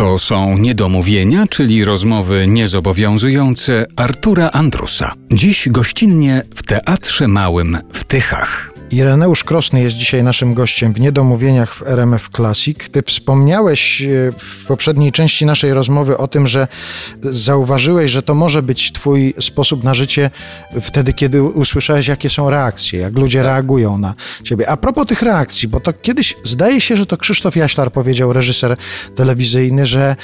To są niedomówienia, czyli rozmowy niezobowiązujące Artura Andrusa. Dziś gościnnie w Teatrze Małym w Tychach. Ireneusz Krosny jest dzisiaj naszym gościem w Niedomówieniach w RMF Classic. Ty wspomniałeś e, w poprzedniej części naszej rozmowy o tym, że zauważyłeś, że to może być twój sposób na życie wtedy, kiedy usłyszałeś, jakie są reakcje, jak ludzie reagują na ciebie. A propos tych reakcji, bo to kiedyś, zdaje się, że to Krzysztof Jaślar powiedział, reżyser telewizyjny, że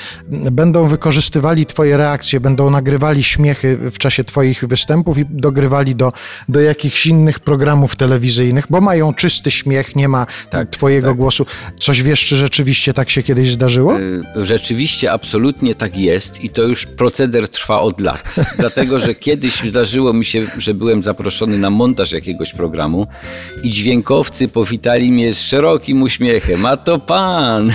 będą wykorzystywali twoje reakcje, będą nagrywali śmiechy w czasie twoich występów i dogrywali do, do jakichś innych programów telewizyjnych bo mają czysty śmiech, nie ma Tak, twojego tak. głosu. Coś wiesz, czy rzeczywiście tak się kiedyś zdarzyło? Y, Rzeczywiście, absolutnie tak jest i to już proceder trwa od lat. Dlatego, że kiedyś zdarzyło mi się, że byłem zaproszony na montaż jakiegoś programu i dźwiękowcy powitali mnie z szerokim uśmiechem. A to pan!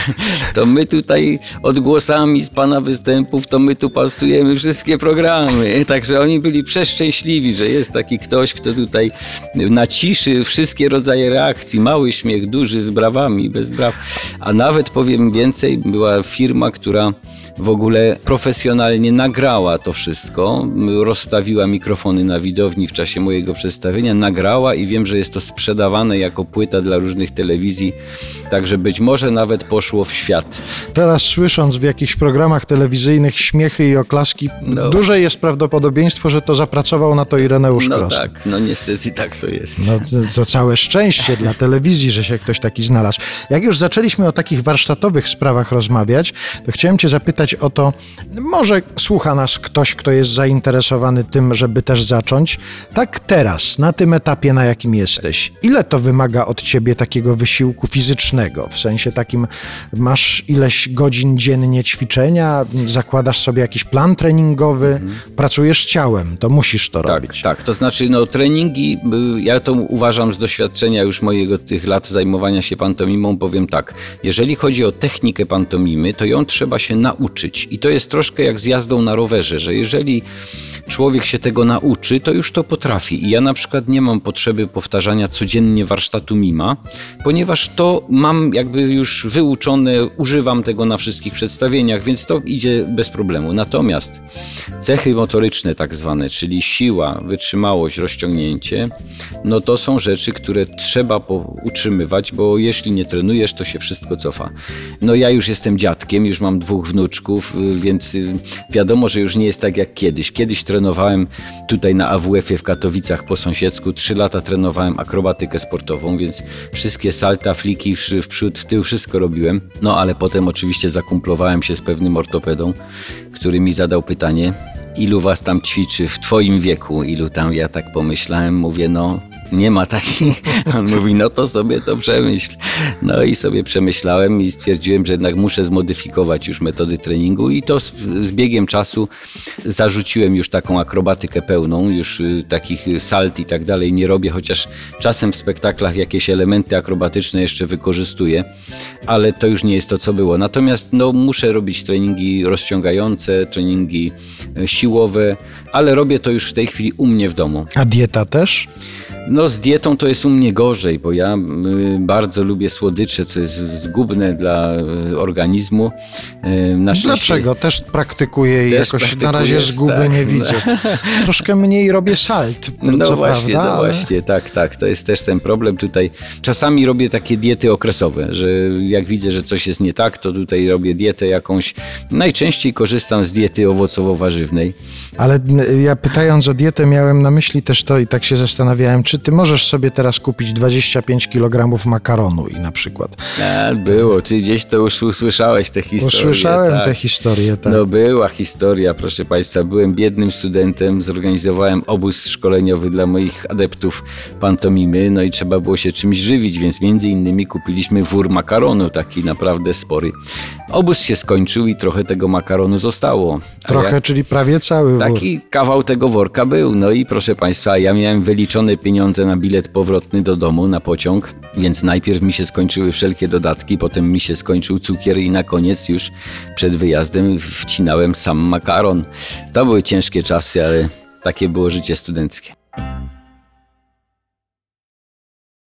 To my tutaj odgłosami z pana występów, to my tu pastujemy wszystkie programy. Także oni byli przeszczęśliwi, że jest taki ktoś, kto tutaj na ciszy wszystkie rodzaje reakcji. Mały śmiech, duży, z brawami, bez braw. A nawet powiem więcej, była firma, która w ogóle profesjonalnie nagrała to wszystko, rozstawiła mikrofony na widowni w czasie mojego przedstawienia, nagrała i wiem, że jest to sprzedawane jako płyta dla różnych telewizji, także być może nawet poszło w świat. Teraz słysząc w jakichś programach telewizyjnych śmiechy i oklaski, No. duże jest prawdopodobieństwo, że to zapracował na to Ireneusz No Krosny. tak, no niestety tak to jest. No, to- to całe szczęście dla telewizji, że się ktoś taki znalazł. Jak już zaczęliśmy o takich warsztatowych sprawach rozmawiać, to chciałem Cię zapytać o to, może słucha nas ktoś, kto jest zainteresowany tym, żeby też zacząć. Tak teraz, na tym etapie, na jakim jesteś, ile to wymaga od Ciebie takiego wysiłku fizycznego? W sensie takim, masz ileś godzin dziennie ćwiczenia, zakładasz sobie jakiś plan treningowy, pracujesz ciałem, to musisz to Tak, robić. tak. To znaczy, no, treningi, y, ja to uważam z doświadczenia już mojego tych lat zajmowania się pantomimą, powiem tak. Jeżeli chodzi o technikę pantomimy, to ją trzeba się nauczyć. I to jest troszkę jak z jazdą na rowerze, że jeżeli człowiek się tego nauczy, to już to potrafi. Ja na przykład nie mam potrzeby powtarzania codziennie warsztatu mima, ponieważ to mam jakby już wyuczone, używam tego na wszystkich przedstawieniach, więc to idzie bez problemu. Natomiast cechy motoryczne tak zwane, czyli siła, wytrzymałość, rozciągnięcie, no to są rzeczy, które trzeba utrzymywać, bo jeśli nie trenujesz, to się wszystko cofa. No ja już jestem dziadkiem, już mam dwóch wnuczków, więc wiadomo, że już nie jest tak jak kiedyś. Kiedyś trenowałem tutaj na AWF-ie w Katowicach po sąsiedzku, trzy lata trenowałem akrobatykę sportową, więc wszystkie salta, fliki w przód, w tył, wszystko robiłem. No ale potem oczywiście zakumplowałem się z pewnym ortopedą, który mi zadał pytanie, ilu was tam ćwiczy w twoim wieku, ilu tam, ja tak pomyślałem, mówię, no nie ma takich. On mówi, no to sobie to przemyśl. No i sobie przemyślałem i stwierdziłem, że jednak muszę zmodyfikować już metody treningu i to z, z biegiem czasu zarzuciłem już taką akrobatykę pełną, już y, takich salt i tak dalej nie robię, chociaż czasem w spektaklach jakieś elementy akrobatyczne jeszcze wykorzystuję, ale to już nie jest to, co było. Natomiast no, muszę robić treningi rozciągające, treningi e, siłowe, ale robię to już w tej chwili u mnie w domu. A dieta też? No z dietą to jest u mnie gorzej, bo ja y, bardzo lubię słodycze, co jest zgubne dla y, organizmu. Y, na Dlaczego? Też praktykuję i jakoś na razie zguby tak. nie widzę. Troszkę mniej robię salt, No co właśnie, prawda, no ale- właśnie, tak, tak. To jest też ten problem tutaj. Czasami robię takie diety okresowe, że jak widzę, że coś jest nie tak, to tutaj robię dietę jakąś. Najczęściej korzystam z diety owocowo-warzywnej. Ale ja pytając o dietę miałem na myśli też to i tak się zastanawiałem, czy ty możesz sobie teraz kupić 25 kg makaronu i na przykład. A, było, czy gdzieś to już usłyszałeś tę historię? Usłyszałem tak. tę historię, tak. No była historia, proszę Państwa. Byłem biednym studentem, zorganizowałem obóz szkoleniowy dla moich adeptów pantomimy, no i trzeba było się czymś żywić, więc między innymi kupiliśmy wór makaronu, taki naprawdę spory. Obóz się skończył i trochę tego makaronu zostało. A Trochę, ja- czyli prawie cały wór. Taki kawał tego worka był. No i proszę Państwa, ja miałem wyliczone pieniądze na bilet powrotny do domu, na pociąg, więc najpierw mi się skończyły wszelkie dodatki, potem mi się skończył cukier i na koniec już przed wyjazdem wcinałem sam makaron. To były ciężkie czasy, ale takie było życie studenckie.